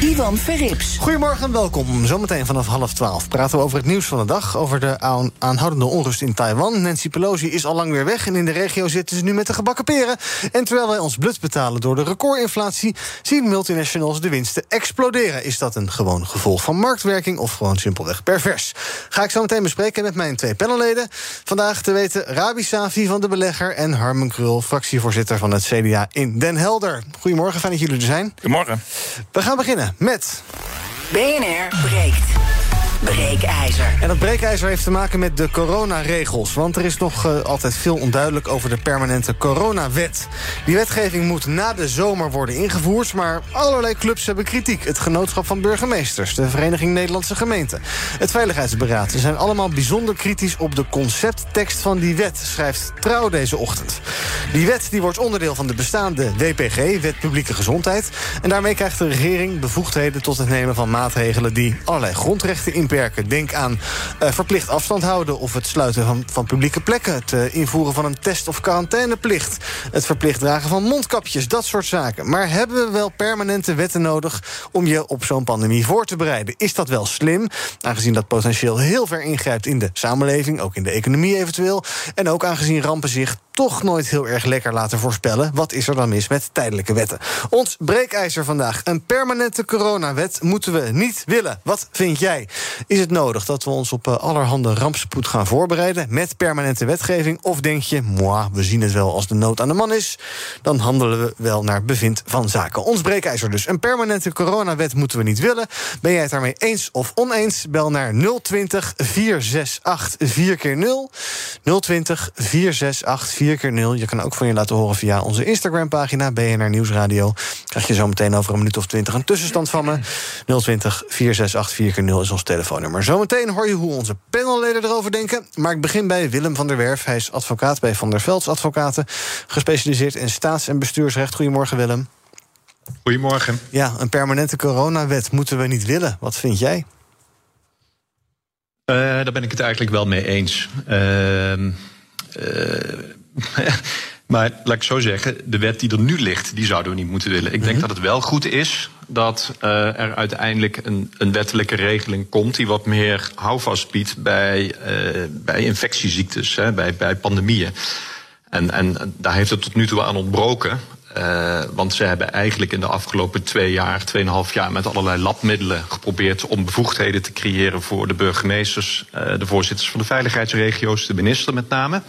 Ivan Verrips. Goedemorgen en welkom. Zometeen vanaf half twaalf praten we over het nieuws van de dag. Over de aan- aanhoudende onrust in Taiwan. Nancy Pelosi is al lang weer weg en in de regio zitten ze nu met de gebakken peren. En terwijl wij ons blut betalen door de recordinflatie... zien multinationals de winsten exploderen. Is dat een gewoon gevolg van marktwerking of gewoon simpelweg pervers? Ga ik zo meteen bespreken met mijn twee panelleden. Vandaag te weten Rabi Safi van de Belegger... en Harmen Krul, fractievoorzitter van het CDA in Den Helder. Goedemorgen, fijn dat jullie er zijn. Goedemorgen. We gaan beginnen met BNR breekt. Breekijzer. En dat breekijzer heeft te maken met de coronaregels. Want er is nog eh, altijd veel onduidelijk over de permanente coronawet. Die wetgeving moet na de zomer worden ingevoerd... maar allerlei clubs hebben kritiek. Het Genootschap van Burgemeesters, de Vereniging Nederlandse Gemeenten... het Veiligheidsberaad. Ze zijn allemaal bijzonder kritisch op de concepttekst van die wet... schrijft Trouw deze ochtend. Die wet die wordt onderdeel van de bestaande WPG, Wet Publieke Gezondheid... en daarmee krijgt de regering bevoegdheden tot het nemen van maatregelen... die allerlei grondrechten inperken. Denk aan eh, verplicht afstand houden of het sluiten van, van publieke plekken... het eh, invoeren van een test- of quarantaineplicht... het verplicht dragen van mondkapjes, dat soort zaken. Maar hebben we wel permanente wetten nodig... om je op zo'n pandemie voor te bereiden? Is dat wel slim, aangezien dat potentieel heel ver ingrijpt... in de samenleving, ook in de economie eventueel... en ook aangezien rampen zich toch nooit heel erg lekker laten voorspellen. Wat is er dan mis met tijdelijke wetten? Ons breekijzer vandaag. Een permanente coronawet moeten we niet willen. Wat vind jij? Is het nodig dat we ons op eh, allerhande rampspoed gaan voorbereiden... met permanente wetgeving? Of denk je, moi, we zien het wel als de nood aan de man is... dan handelen we wel naar bevind van zaken. Ons breekijzer dus. Een permanente coronawet moeten we niet willen. Ben jij het daarmee eens of oneens? Bel naar 020 468 4 keer 0 020 468 4 keer 0 Je kan ook van je laten horen via onze Instagram-pagina... BNR Nieuwsradio. Krijg je zo meteen over een minuut of twintig een tussenstand van me. 020 468 4 keer 0 is ons telefoonnummer. Zometeen hoor je hoe onze panelleden erover denken. Maar ik begin bij Willem van der Werf. Hij is advocaat bij Van der Velds Advocaten. Gespecialiseerd in staats- en bestuursrecht. Goedemorgen, Willem. Goedemorgen. Ja, een permanente coronawet moeten we niet willen. Wat vind jij? Uh, daar ben ik het eigenlijk wel mee eens. Uh, uh, maar laat ik zo zeggen, de wet die er nu ligt, die zouden we niet moeten willen. Ik denk dat het wel goed is dat uh, er uiteindelijk een, een, wettelijke regeling komt die wat meer houvast biedt bij, uh, bij infectieziektes, hè, bij, bij pandemieën. En, en daar heeft het tot nu toe aan ontbroken. Uh, want ze hebben eigenlijk in de afgelopen twee jaar, tweeënhalf jaar met allerlei labmiddelen geprobeerd om bevoegdheden te creëren voor de burgemeesters, uh, de voorzitters van de veiligheidsregio's, de minister met name.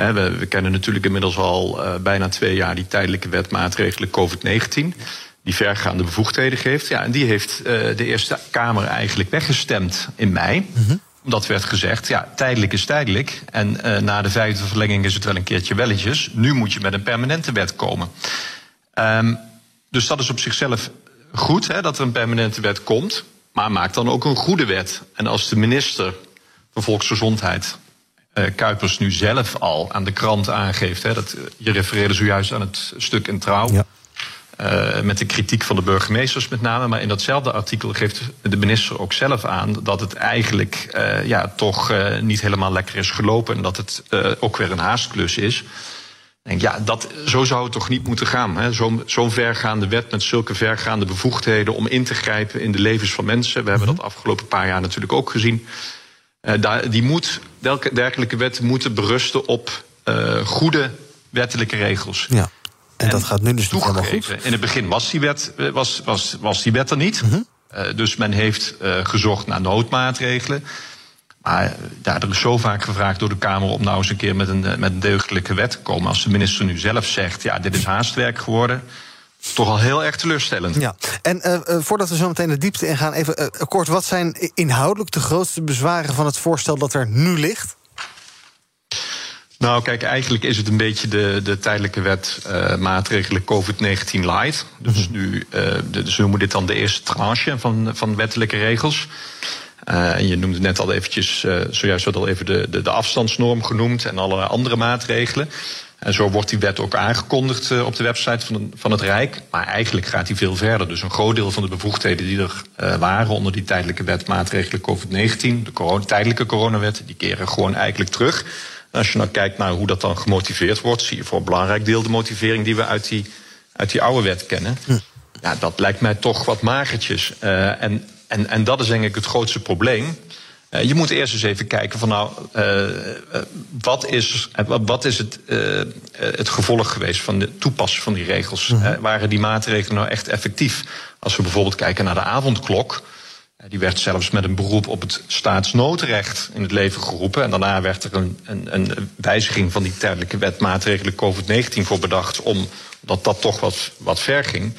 Uh, we, we, kennen natuurlijk inmiddels al bijna twee jaar die tijdelijke wetmaatregelen COVID-19 die vergaande bevoegdheden geeft. Ja, en die heeft de Eerste Kamer eigenlijk weggestemd in mei. Mm -hmm omdat werd gezegd, ja, tijdelijk is tijdelijk. En uh, na de vijfde verlenging is het wel een keertje welletjes. Nu moet je met een permanente wet komen. Um, dus dat is op zichzelf goed, hè, dat er een permanente wet komt. Maar maak dan ook een goede wet. En als de minister van Volksgezondheid, uh, Kuipers, nu zelf al aan de krant aangeeft... Hè, dat, je refereerde zojuist aan het stuk in Trouw... Ja. Uh, met de kritiek van de burgemeesters met name. Maar in datzelfde artikel geeft de minister ook zelf aan dat het eigenlijk uh, ja, toch niet helemaal lekker is gelopen. En dat het ook weer een haastklus is. Denk, ja, dat, zo zou het toch niet moeten gaan. Zo'n zo vergaande wet met zulke vergaande bevoegdheden om in te grijpen in de levens van mensen. We hebben dat afgelopen paar jaar natuurlijk ook gezien. Daar, die moet, dergelijke wetten moeten berusten op goede wettelijke regels. Ja. En, en dat gaat nu dus niet helemaal goed. In het begin was die wet, was, was, was die wet er niet. Mm -hmm. uh, dus men heeft uh, gezocht naar noodmaatregelen. Maar ja, er is zo vaak gevraagd door de Kamer om nou eens een keer met een, met een deugdelijke wet te komen. Als de minister nu zelf zegt, ja, dit is haastwerk geworden. Toch al heel erg teleurstellend. Ja, en uh, voordat we zo meteen de diepte ingaan, even kort, wat zijn inhoudelijk de grootste bezwaren van het voorstel dat er nu ligt? Nou, kijk, eigenlijk is het een beetje de, de tijdelijke wet uh, maatregelen COVID-19 light. Dus mhm. nu, uh, dus we noemen dit dan de eerste tranche van, van wettelijke regels. Uh, en je noemde net al eventjes, zojuist wat al even de, de, de afstandsnorm genoemd en alle andere maatregelen. En zo wordt die wet ook aangekondigd uh, op de website van, van het Rijk. Maar eigenlijk gaat die veel verder. Dus een groot deel van de bevoegdheden die er uh, waren onder die tijdelijke wet maatregelen COVID-19, de corona, tijdelijke coronawet, die keren gewoon eigenlijk terug. En als je nou kijkt naar hoe dat dan gemotiveerd wordt, zie je voor een belangrijk deel de motivering die we uit die, uit die oude wet kennen. Hm. Ja, dat lijkt mij toch wat magertjes. Uh, en, en, en dat is denk ik het grootste probleem. Uh, je moet eerst eens even kijken van nou, uh, wat is, wat is het, het gevolg geweest van de toepassing van die regels? Mm waren die maatregelen nou echt effectief? Als we bijvoorbeeld kijken naar de avondklok. Die werd zelfs met een beroep op het staatsnoodrecht in het leven geroepen. En daarna werd er een, een, een wijziging van die tijdelijke wet maatregelen COVID-19 voor bedacht, omdat dat toch wat, wat ver ging.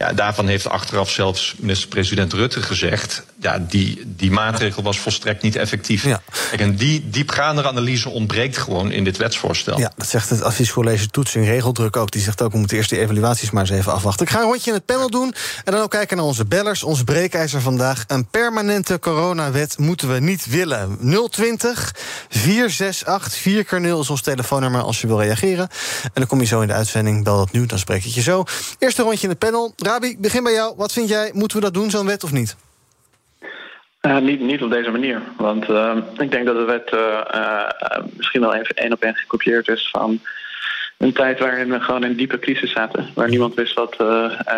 Ja, daarvan heeft achteraf zelfs minister-president Rutte gezegd... ja, die, die maatregel was volstrekt niet effectief. Ja. Kijk, en die diepgaande analyse ontbreekt gewoon in dit wetsvoorstel. Ja, dat zegt het adviescollege Toetsing Regeldruk ook. Die zegt ook, we moeten eerst die evaluaties maar eens even afwachten. Ik ga een rondje in het panel doen en dan ook kijken naar onze bellers. Onze breekijzer vandaag. Een permanente coronawet moeten we niet willen. 020 468 4 keer 0 is ons telefoonnummer als je wil reageren. En dan kom je zo in de uitzending. Bel dat nu, dan spreek ik je zo. Eerste rondje in het panel. Rabi, begin bij jou. Wat vind jij, moeten we dat doen, zo'n wet of niet? Uh, niet, niet op deze manier. Want uh, ik denk dat de wet uh, misschien wel even één op één gekopieerd is van een tijd waarin we gewoon in diepe crisis zaten. Waar niemand wist wat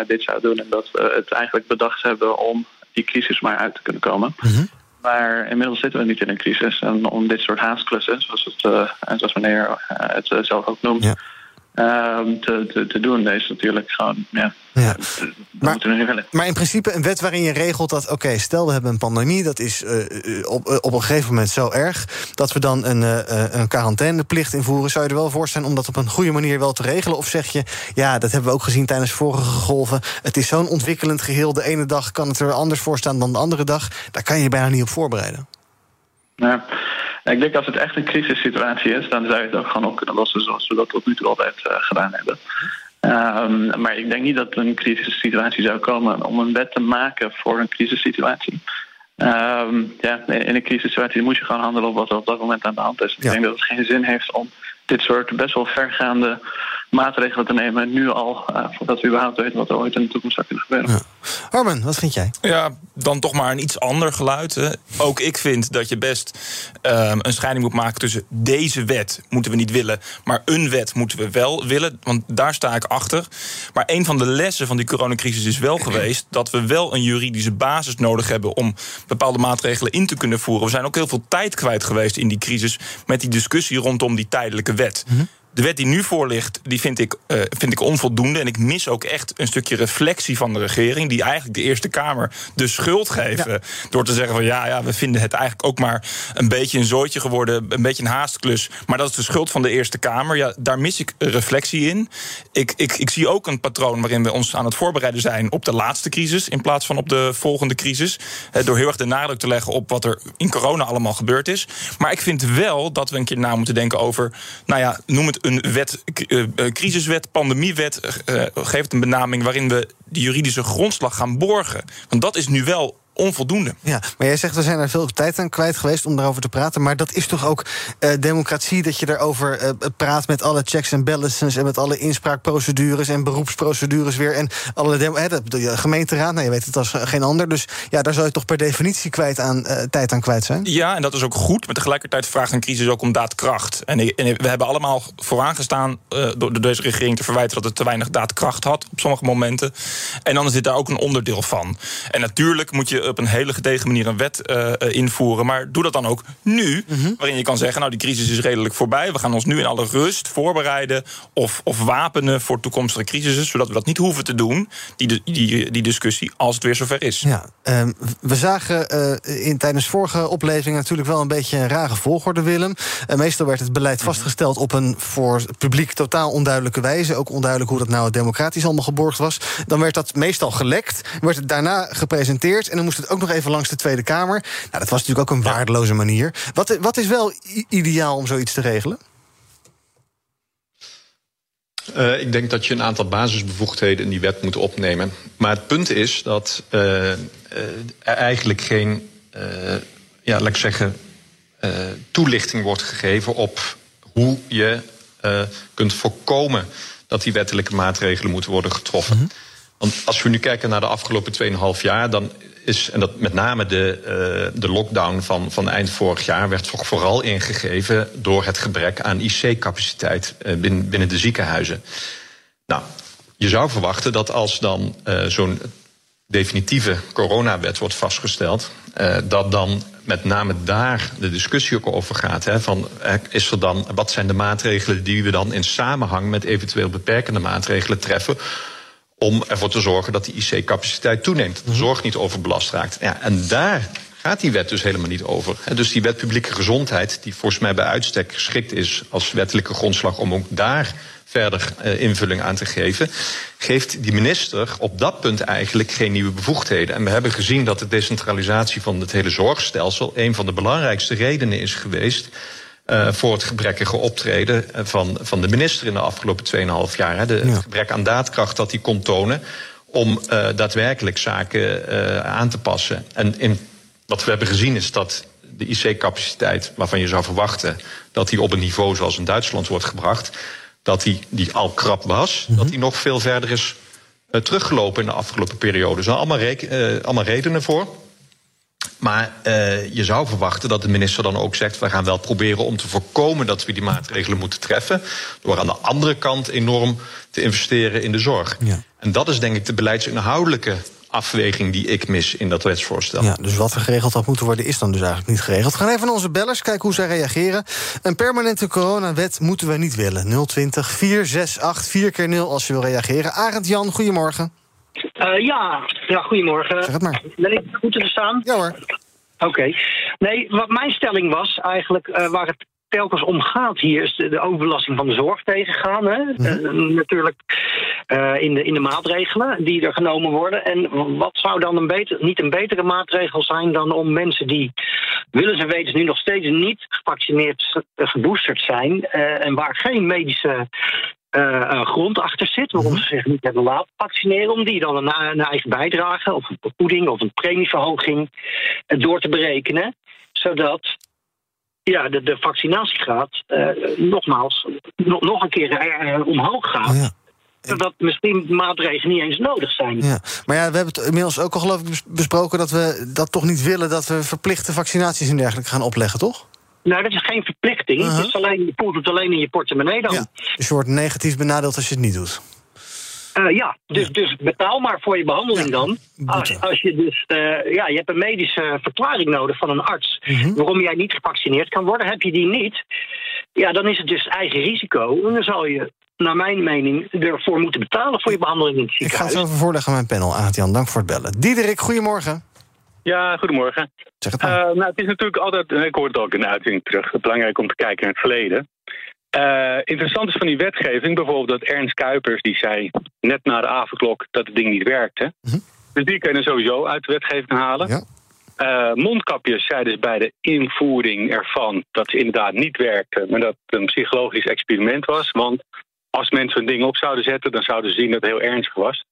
dit zou doen. En dat we het eigenlijk bedacht hebben om die crisis maar uit te kunnen komen. Mm Maar inmiddels zitten we niet in een crisis. En om dit soort haasklussen, zoals, het, zoals meneer het zelf ook noemt. Ja Ehm, te, te, te, doen. is natuurlijk gewoon, ja, ja. Maar, maar, in principe een wet waarin je regelt dat... oké, stel we hebben een pandemie, dat is uh, op, uh, op een gegeven moment zo erg... dat we dan een, uh, een quarantaineplicht invoeren. Zou je er wel voor zijn om dat op een goede manier wel te regelen? Of zeg je, ja, dat hebben we ook gezien tijdens vorige golven... het is zo'n ontwikkelend geheel, de ene dag kan het er anders voor staan dan de andere dag... daar kan je je bijna niet op voorbereiden. Ja. Ik denk als het echt een crisissituatie is, dan zou je het ook gewoon op kunnen lossen zoals we dat tot nu toe altijd uh, gedaan hebben. Um, maar ik denk niet dat er een crisissituatie zou komen om een wet te maken voor een crisissituatie. Um, ja, in een crisissituatie moet je gewoon handelen op wat er op dat moment aan de hand is. Ik denk dat het geen zin heeft om dit soort best wel vergaande maatregelen te nemen. Nu al, uh, voordat we überhaupt weten wat er ooit in de toekomst zou kunnen gebeuren. Ja. Armen, wat vind jij? Ja, dan toch maar een iets ander geluid. Hè. Ook ik vind dat je best um, een scheiding moet maken tussen deze wet moeten we niet willen, maar een wet moeten we wel willen. Want daar sta ik achter. Maar een van de lessen van die coronacrisis is wel geweest dat we wel een juridische basis nodig hebben om bepaalde maatregelen in te kunnen voeren. We zijn ook heel veel tijd kwijt geweest in die crisis met die discussie rondom die tijdelijke wet. Mm de wet die nu voor ligt, die vind ik, uh, vind ik onvoldoende. En ik mis ook echt een stukje reflectie van de regering... die eigenlijk de Eerste Kamer de schuld geven. Door te zeggen van ja, ja, we vinden het eigenlijk ook maar... een beetje een zooitje geworden, een beetje een haastklus. Maar dat is de schuld van de Eerste Kamer. Ja, daar mis ik reflectie in. Ik, ik, ik zie ook een patroon waarin we ons aan het voorbereiden zijn... op de laatste crisis in plaats van op de volgende crisis. door heel erg de nadruk te leggen op wat er in corona allemaal gebeurd is. Maar ik vind wel dat we een keer na moeten denken over... nou ja, noem het een wet, uh, crisiswet, pandemiewet, uh, geeft een benaming waarin we de juridische grondslag gaan borgen. Want dat is nu wel onvoldoende. Ja, maar jij zegt we zijn er veel tijd aan kwijt geweest om daarover te praten. Maar dat is toch ook uh, democratie dat je daarover uh, praat met alle checks en balances en met alle inspraakprocedures en beroepsprocedures weer en alle de, de, gemeenteraad. Nou, je weet het als geen ander. Dus ja, daar zou je toch per definitie kwijt aan uh, tijd aan kwijt zijn. Ja, en dat is ook goed. Maar tegelijkertijd vraagt een crisis ook om daadkracht. En, en we hebben allemaal vooraan gestaan door, door deze regering te verwijten dat het te weinig daadkracht had op sommige momenten. En dan is dit daar ook een onderdeel van. En natuurlijk moet je op een hele gedegen manier een wet uh, invoeren. Maar doe dat dan ook nu, mhm. waarin je kan zeggen... nou, die crisis is redelijk voorbij. We gaan ons nu in alle rust voorbereiden... of, of wapenen voor toekomstige crisissen... zodat we dat niet hoeven te doen, die, die, die discussie, als het weer zover is. Ja, uh, we zagen uh, in, tijdens vorige opleving natuurlijk wel een beetje een rare volgorde, Willem. meestal werd het beleid mhm. vastgesteld op een voor het publiek totaal onduidelijke wijze. Ook onduidelijk hoe dat nou democratisch allemaal geborgd was. Dan werd dat meestal gelekt, werd het daarna gepresenteerd... en dan moest het ook nog even langs de Tweede Kamer. Nou, dat was natuurlijk ook een waardeloze manier. Wat, wat is wel ideaal om zoiets te regelen? Uh, ik denk dat je een aantal basisbevoegdheden in die wet moet opnemen. Maar het punt is dat uh, uh, er eigenlijk geen, ja, laat ik zeggen, toelichting wordt gegeven op hoe je kunt voorkomen dat die wettelijke maatregelen moeten worden getroffen. Mm -hmm. Want als we nu kijken naar de afgelopen 2,5 jaar, dan is, en dat met name de, uh, de lockdown van, van eind vorig jaar werd vooral ingegeven door het gebrek aan IC-capaciteit uh, binnen, binnen de ziekenhuizen. Nou, je zou verwachten dat als dan uh, zo'n definitieve coronawet wordt vastgesteld, dat dan met name daar de discussie ook over gaat. Hè, van, is dan, wat zijn de maatregelen die we dan in samenhang met eventueel beperkende maatregelen treffen om ervoor te zorgen dat die IC-capaciteit toeneemt. Dat de zorg niet overbelast raakt. Ja, en daar gaat die wet dus helemaal niet over. Dus die wet publieke gezondheid, die volgens mij bij uitstek geschikt is als wettelijke grondslag om ook daar verder uh, invulling aan te geven, geeft die minister op dat punt eigenlijk geen nieuwe bevoegdheden. En we hebben gezien dat de decentralisatie van het hele zorgstelsel een van de belangrijkste redenen is geweest uh, voor het gebrekkige optreden van, van de minister in de afgelopen 2,5 jaar. Hè. De, ja. Het gebrek aan daadkracht dat hij kon tonen om uh, daadwerkelijk zaken uh, aan te passen. En in, wat we hebben gezien is dat de IC-capaciteit, waarvan je zou verwachten dat die op een niveau zoals in Duitsland wordt gebracht, dat die, die al krap was, mm -hmm. dat die nog veel verder is teruggelopen in de afgelopen periode. Er zijn allemaal, allemaal redenen voor. Maar uh, je zou verwachten dat de minister dan ook zegt: we gaan wel proberen om te voorkomen dat we die maatregelen moeten treffen. Door aan de andere kant enorm te investeren in de zorg. Ja. En dat is denk ik de beleidsinhoudelijke afweging die ik mis in dat wetsvoorstel. Ja, dus wat er geregeld had moeten worden, is dan dus eigenlijk niet geregeld. We gaan even naar onze bellers, kijken hoe zij reageren. Een permanente coronawet moeten we niet willen. 020 468 4 keer 0 als je wil reageren. Arend Jan, goedemorgen. Uh, ja. ja, goedemorgen. Zeg het maar. Ben ik goed te verstaan? Ja hoor. Oké. Okay. Nee, wat mijn stelling was eigenlijk uh, waar het telkens om gaat hier is de, de overbelasting van de zorg tegengaan. Hè? Mm -hmm. uh, natuurlijk in, de, in de maatregelen die er genomen worden. En wat zou dan een beter, niet een betere maatregel zijn dan om mensen die, willen ze weten, nu nog steeds niet gevaccineerd, geboosterd zijn en waar geen medische grond achter zit, waarom ze zich niet hebben laten vaccineren, om die dan een, een eigen bijdrage of een vergoeding of een premieverhoging door te berekenen, zodat ja, de, de vaccinatiegraad uh, nogmaals nog, nog een keer omhoog gaat. Ja. Zodat misschien maatregelen niet eens nodig zijn. Ja. Maar ja, we hebben het inmiddels ook al geloof ik besproken dat we dat toch niet willen dat we verplichte vaccinaties en dergelijke gaan opleggen, toch? Nou, dat is geen verplichting. Uh -huh. het is alleen, je voelt het alleen in je portemonnee dan. Ja. Dus je wordt negatief benadeeld als je het niet doet. Uh, ja, dus, ja. dus betaal maar voor je behandeling ja. dan. Als, als je dus, uh, ja, je hebt een medische verklaring nodig van een arts. -huh. waarom jij niet gevaccineerd kan worden. Heb je die niet, ja, dan is het dus eigen risico. En dan zal je, naar mijn mening, ervoor moeten betalen voor je behandeling in het ziekenhuis. Ik ga het even voorleggen aan mijn panel, Aad-Jan. Dank voor het bellen. Diederik, goedemorgen. Ja, goedemorgen. Zeg het uh, nou, het is natuurlijk altijd, ik hoor het ook in de uitzending terug, belangrijk om te kijken naar het verleden. Uh, interessant is van die wetgeving bijvoorbeeld dat Ernst Kuipers, die zei net na de avondklok dat het ding niet werkte. -hmm. Dus die kunnen sowieso uit de wetgeving halen. Ja. Uh, mondkapjes zeiden dus bij de invoering ervan dat ze inderdaad niet werkten, maar dat het een psychologisch experiment was. Want als mensen een ding op zouden zetten, dan zouden ze zien dat het heel ernstig was.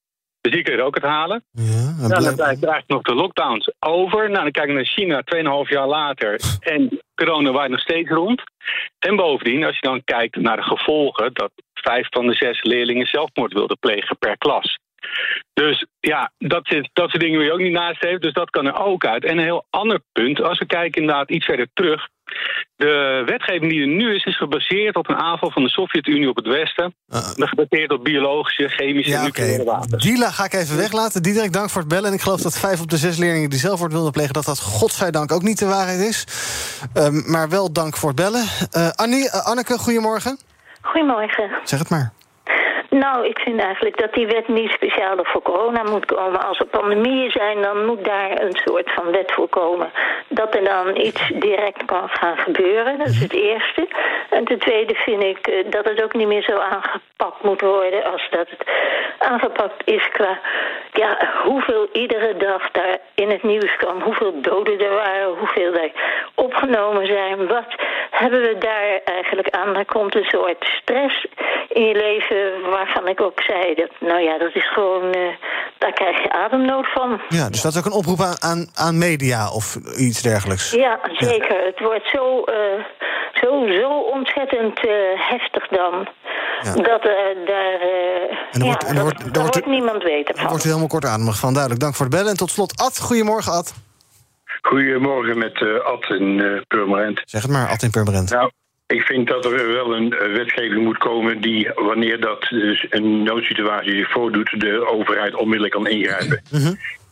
Dus die kun je ook het halen. Ja, en dan blijft eigenlijk nog de lockdowns over. Nou, dan kijken we naar China, 2,5 jaar later. En corona waait nog steeds rond. En bovendien, als je dan kijkt naar de gevolgen... dat vijf van de zes leerlingen zelfmoord wilden plegen per klas. Dus ja, dat, zit, dat soort dingen wil je ook niet naast heeft. Dus dat kan er ook uit. En een heel ander punt, als we kijken inderdaad iets verder terug... De wetgeving die er nu is, is gebaseerd op een aanval van de Sovjet-Unie op het Westen. Uh, gebaseerd op biologische, chemische en nucleaire okay. wapens. Die ga ik even weglaten. Diederik, dank voor het bellen. En ik geloof dat vijf op de zes leerlingen die zelfmoord wilden plegen... dat dat godzijdank ook niet de waarheid is. Um, maar wel dank voor het bellen. Uh, Annie, uh, Anneke, goedemorgen. Goedemorgen. Zeg het maar. Nou, ik vind eigenlijk dat die wet niet speciaal voor corona moet komen. Als er pandemieën zijn, dan moet daar een soort van wet voor komen. Dat er dan iets direct kan gaan gebeuren, dat is het eerste. En ten tweede vind ik uh, dat het ook niet meer zo aangepakt moet worden... als dat het aangepakt is qua ja, hoeveel iedere dag daar in het nieuws kwam. Hoeveel doden er waren, hoeveel er opgenomen zijn. Wat hebben we daar eigenlijk aan? Er komt een soort stress in je leven waarvan ik ook zei dat, nou ja, dat is gewoon, eh, daar krijg je ademnood van. Ja, dus dat is ook een oproep aan, aan, aan media of iets dergelijks. Ja, zeker. Het wordt zo, eh, zo, zo ontzettend eh, heftig dan. Dat daar, eh, En er wordt- ja, en er dat- wordt- er daar wordt- wordt niemand weten van. wordt u helemaal kortademig van. Duidelijk, dank voor het bellen. En tot slot, Ad. Goedemorgen, Ad. Goedemorgen met eh Ad in eh, Purmerend. Zeg het maar, Ad in Purmerend. Nou, ik vind dat er wel een wetgeving moet komen die, wanneer dat dus een noodsituatie zich voordoet, de overheid onmiddellijk kan ingrijpen.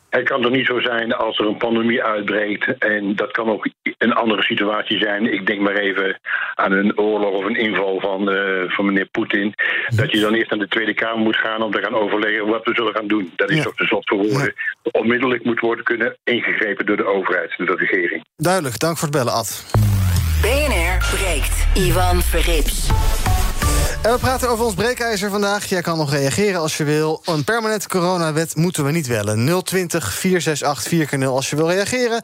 Het kan toch niet zo zijn als er een pandemie uitbreekt, en dat kan ook een andere situatie zijn. Ik denk maar even aan een oorlog of een inval van, eh, van meneer Poetin. Dat je dan eerst naar de Tweede Kamer moet gaan om te gaan overleggen wat we zullen gaan doen. Dat is Ja. toch de voor woorden. Onmiddellijk moet worden kunnen ingegrepen door de overheid, door de regering. Duidelijk, dank voor het bellen, Ad. BNR breekt. Ivan Verrips. We praten over ons breekijzer vandaag. Jij kan nog reageren als je wil. Een permanente coronawet moeten we niet willen. 020 468 4 als je wil reageren.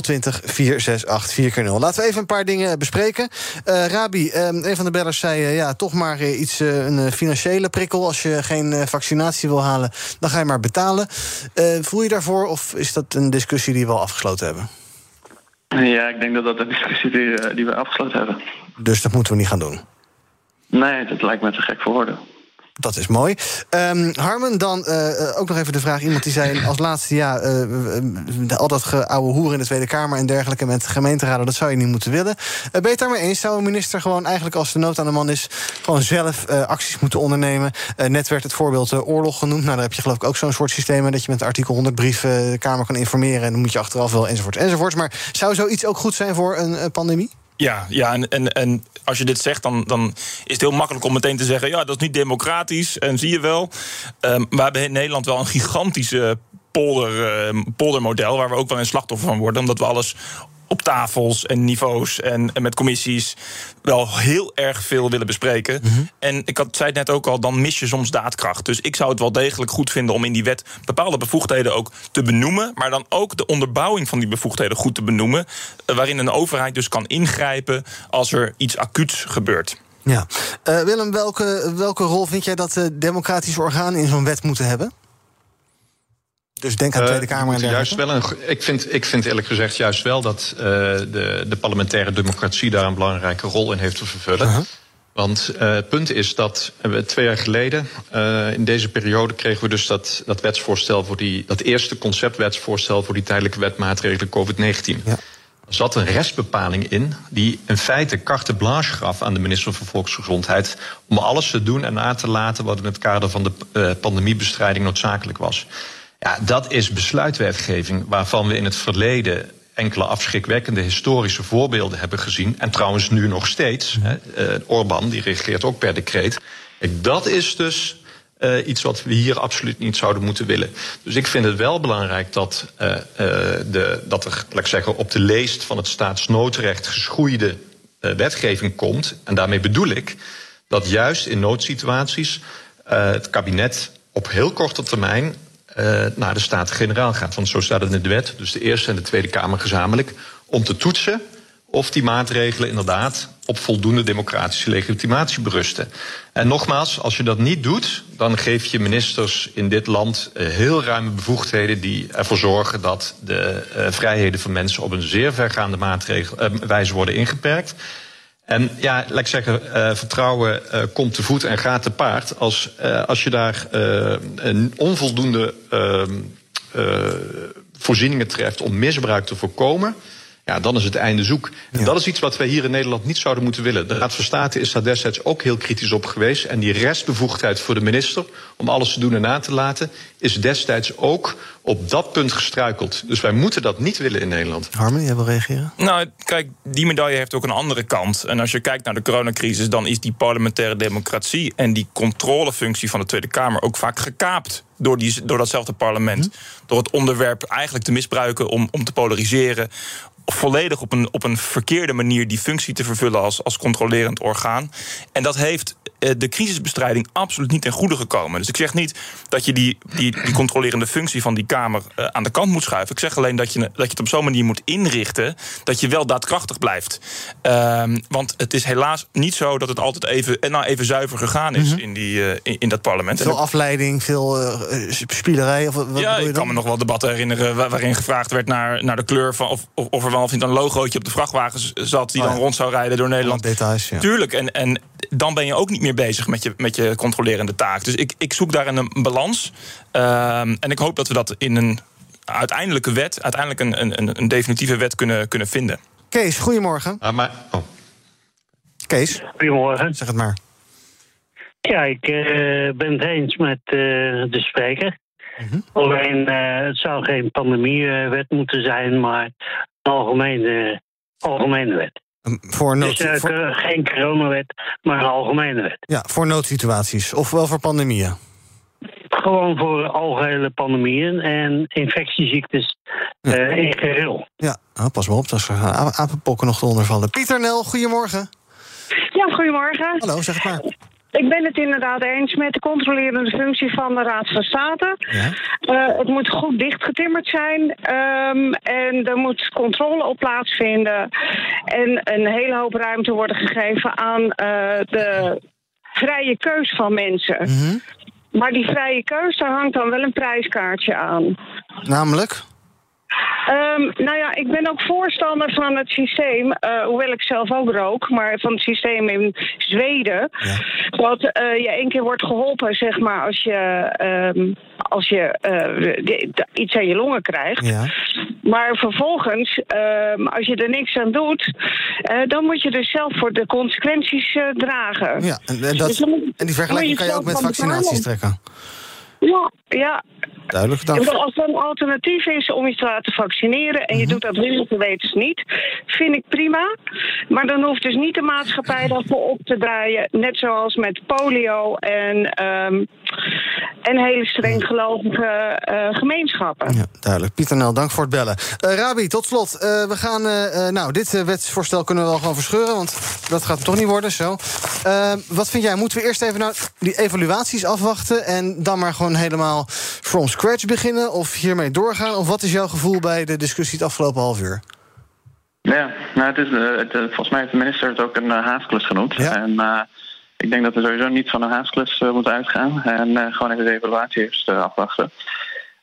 020 468 4 Laten we even een paar dingen bespreken. Eh, Rabi, eh, een van de bellers zei... eh, ja, toch maar iets, een financiële prikkel. Als je geen vaccinatie wil halen, dan ga je maar betalen. Voel je daarvoor of is dat een discussie die we al afgesloten hebben? Ja, ik denk dat dat een discussie die, eh, die we afgesloten hebben. Dus dat moeten we niet gaan doen. Nee, dat lijkt me te gek voor woorden. Dat is mooi. Ehm, Harmen, dan eh, eh, ook nog even de vraag. Iemand die zei als laatste... ja, eh, al dat oude hoer in de Tweede Kamer en dergelijke... met gemeenteraden, dat zou je niet moeten willen. Eh, ben je het daarmee eens? Zou een minister gewoon eigenlijk als de nood aan de man is... gewoon zelf acties moeten ondernemen? Net werd het voorbeeld oorlog genoemd. Nou, daar heb je geloof ik ook zo'n soort systeem... dat je met artikel 100 brief eh, de Kamer kan informeren... en dan moet je achteraf wel enzovoort enzovoort. Maar zou zoiets ook goed zijn voor een pandemie? Ja, ja en, en, en als je dit zegt, dan, dan is het heel makkelijk om meteen te zeggen: ja, dat is niet democratisch. En zie je wel. Ehm, we hebben in Nederland wel een gigantische polder, ehm, poldermodel. waar we ook wel een slachtoffer van worden. Omdat we alles op tafels en niveaus en, en met commissies wel heel erg veel willen bespreken. En ik had, zei het net ook al, dan mis je soms daadkracht. Dus ik zou het wel degelijk goed vinden om in die wet bepaalde bevoegdheden ook te benoemen. Maar dan ook de onderbouwing van die bevoegdheden goed te benoemen. eh, Waarin een overheid dus kan ingrijpen als er iets acuuts gebeurt. Ja. Eh, Willem, welke, welke rol vind jij dat de democratische organen in zo'n wet moeten hebben? Dus denk aan de Eh, Tweede Kamer en juist wel een, ik, vind, ik vind eerlijk gezegd juist wel dat eh, de, de parlementaire democratie daar een belangrijke rol in heeft te vervullen. Want eh, het punt is dat we twee jaar geleden, in deze periode, kregen we dus dat, dat wetsvoorstel voor die, dat eerste conceptwetsvoorstel voor die tijdelijke wetmaatregelen COVID-19. Ja. Er zat een restbepaling in die in feite carte blanche gaf aan de minister van Volksgezondheid om alles te doen en na te laten wat in het kader van de pandemiebestrijding noodzakelijk was. Ja, dat is besluitwetgeving waarvan we in het verleden enkele afschrikwekkende historische voorbeelden hebben gezien. En trouwens nu nog steeds. Hè, eh, Orbán, die regeert ook per decreet. Dat is dus eh, iets wat we hier absoluut niet zouden moeten willen. Dus ik vind het wel belangrijk dat, eh, de, dat er, laat ik zeggen, op de leest van het staatsnoodrecht geschoeide wetgeving komt. En daarmee bedoel ik dat juist in noodsituaties het kabinet op heel korte termijn eh, naar de Staten-Generaal gaat. Want zo staat het in de wet, dus de Eerste en de Tweede Kamer gezamenlijk, om te toetsen of die maatregelen inderdaad op voldoende democratische legitimatie berusten. En nogmaals, als je dat niet doet, dan geef je ministers in dit land eh, heel ruime bevoegdheden die ervoor zorgen dat de eh, vrijheden van mensen op een zeer vergaande maatregel, wijze worden ingeperkt. En ja, laat ik zeggen, eh, vertrouwen eh, komt te voet en gaat te paard. Als, eh, als je daar een onvoldoende ehm, eh, voorzieningen treft om misbruik te voorkomen. Ja, dan is het einde zoek. En dat is iets wat wij hier in Nederland niet zouden moeten willen. De Raad van State is daar destijds ook heel kritisch op geweest. En die restbevoegdheid voor de minister om alles te doen en na te laten, is destijds ook op dat punt gestruikeld. Dus wij moeten dat niet willen in Nederland. Harmen, jij wil reageren? Nou, kijk, die medaille heeft ook een andere kant. En als je kijkt naar de coronacrisis, dan is die parlementaire democratie en die controlefunctie van de Tweede Kamer ook vaak gekaapt door, die, door datzelfde parlement. Door het onderwerp eigenlijk te misbruiken om, om te polariseren. Volledig op een, op een verkeerde manier die functie te vervullen als, als controlerend orgaan. En dat heeft de crisisbestrijding absoluut niet ten goede gekomen. Dus ik zeg niet dat je die, die, die controlerende functie van die Kamer eh, aan de kant moet schuiven. Ik zeg alleen dat je, dat je het op zo'n manier moet inrichten dat je wel daadkrachtig blijft. Ehm, want het is helaas niet zo dat het altijd even, nou, even zuiver gegaan is in, die, in, in dat parlement. Veel afleiding, veel uh, spielerij. Of wat ja, je ik kan me nog wel debatten herinneren waarin gevraagd werd naar, naar de kleur van. Of, of, of er wel of niet een logootje op de vrachtwagens zat die Oh, dan rond zou rijden door Nederland. details, ja. Tuurlijk. En, en dan ben je ook niet meer bezig met je, met je controlerende taak. Dus ik, ik zoek daarin een balans. Ehm, en ik hoop dat we dat in een uiteindelijke wet, uiteindelijk een, een, een- een definitieve wet kunnen, kunnen vinden. Kees, goedemorgen. Ah, maar, oh. Kees, Goedemorgen. zeg het maar. Ja, ik eh, ben het eens met eh, de spreker. Alleen, eh, het zou geen pandemiewet moeten zijn, maar een algemene, algemene wet. Voor, nood, Dus eh, voor, geen coronawet, maar een algemene wet. ja, voor noodsituaties. Of wel voor pandemieën. Gewoon voor algehele pandemieën en infectieziektes eh, in geheel. Ja, oh, pas maar op, dat er gaan a- apenpokken nog eronder vallen. Pieter Nel, goedemorgen. Ja, goedemorgen. Hallo, zeg het maar. Ik ben het inderdaad eens met de controlerende functie van de Raad van State. Eh, het moet goed dichtgetimmerd zijn. ehm, en er moet controle op plaatsvinden. En een hele hoop ruimte worden gegeven aan eh, de vrije keus van mensen. Maar die vrije keus, daar hangt dan wel een prijskaartje aan. Namelijk? Ehm, nou ja, ik ben ook voorstander van het systeem, eh, hoewel ik zelf ook rook, maar van het systeem in Zweden. Dat eh, je één keer wordt geholpen, zeg maar, als je, ehm, als je eh, iets aan je longen krijgt. Ja. Maar vervolgens, ehm, als je er niks aan doet, dan moet je dus zelf voor de consequenties dragen. Ja, en, en, dat, Dus dan en die vergelijking kan je ook met vaccinaties trekken. Ja, ja. Duidelijk, wel, als er een alternatief is om je te laten vaccineren en je Mhm. doet dat willens wetens niet, vind ik prima. Maar dan hoeft dus niet de maatschappij daarvoor op te draaien. Net zoals met polio en, ehm, en hele streng gelovige eh, gemeenschappen. Ja, duidelijk. Pieter Nel, dank voor het bellen. Eh, Rabi, tot slot. eh, we gaan, nou, dit wetsvoorstel kunnen we wel gewoon verscheuren... want dat gaat toch niet worden, zo. Wat vind jij? Moeten we eerst even nou die evaluaties afwachten... en dan maar gewoon helemaal from scratch beginnen... of hiermee doorgaan? Of wat is jouw gevoel bij de discussie het afgelopen half uur? Ja, nou, het is, eh, het, eh, volgens mij heeft de minister het ook een uh, haasklus genoemd. En eh, ik denk dat we sowieso niet van een haasklus eh, moeten uitgaan. En eh, gewoon even de evaluatie eerst eh, afwachten.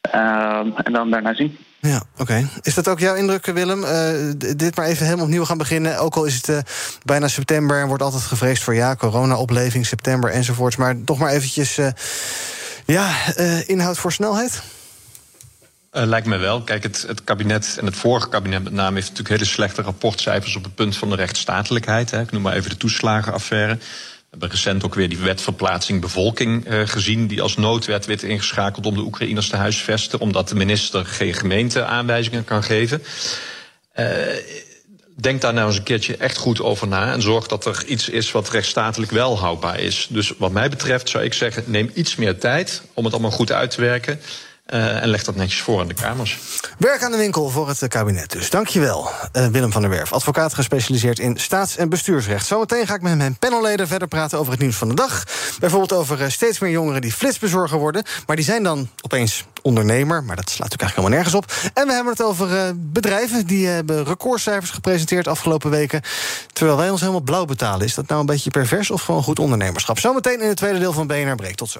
Ehm, en dan daarna zien. Ja, oké. Is dat ook jouw indruk, Willem? Eh, dit maar even helemaal opnieuw gaan beginnen. Ook al is het eh, bijna september en wordt altijd gevreesd voor ja, corona-opleving, september enzovoorts. Maar toch maar eventjes, eh, ja, eh, inhoud voor snelheid. Eh, lijkt me wel. Kijk, het, het kabinet en het vorige kabinet met name heeft natuurlijk hele slechte rapportcijfers op het punt van de rechtsstatelijkheid. Hè. Ik noem maar even de toeslagenaffaire. We hebben recent ook weer die wet verplaatsing bevolking eh, gezien, die als noodwet werd ingeschakeld om de Oekraïners te huisvesten, omdat de minister geen gemeente aanwijzingen kan geven. Denk daar nou eens een keertje echt goed over na en zorg dat er iets is wat rechtsstatelijk wel houdbaar is. Dus wat mij betreft zou ik zeggen, neem iets meer tijd om het allemaal goed uit te werken. Eh, en leg dat netjes voor aan de Kamers. Werk aan de winkel voor het kabinet dus. Dankjewel, eh Willem van der Werf. Advocaat gespecialiseerd in staats- en bestuursrecht. Zometeen ga ik met mijn panelleden verder praten over het nieuws van de dag. Bijvoorbeeld over eh, steeds meer jongeren die flitsbezorger worden. Maar die zijn dan opeens ondernemer. Maar dat slaat natuurlijk eigenlijk helemaal nergens op. En we hebben het over bedrijven. Die hebben recordcijfers gepresenteerd afgelopen weken. Terwijl wij ons helemaal blauw betalen. Is dat nou een beetje pervers of gewoon goed ondernemerschap? Zometeen in het tweede deel van BNR Breek. Tot zo.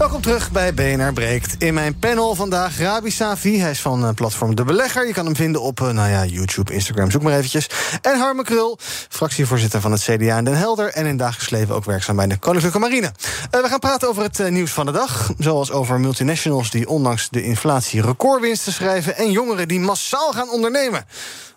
Welkom terug bij BNR Breekt. In mijn panel vandaag Rabi Safi. Hij is van eh, platform De Belegger. Je kan hem vinden op eh, nou ja, YouTube, Instagram, zoek maar eventjes. En Harme Krul, fractievoorzitter van het CDA in Den Helder... en in dagelijks leven ook werkzaam bij de Koninklijke Marine. Uh, we gaan praten over het nieuws van de dag. Zoals over multinationals die ondanks de inflatie recordwinsten schrijven... en jongeren die massaal gaan ondernemen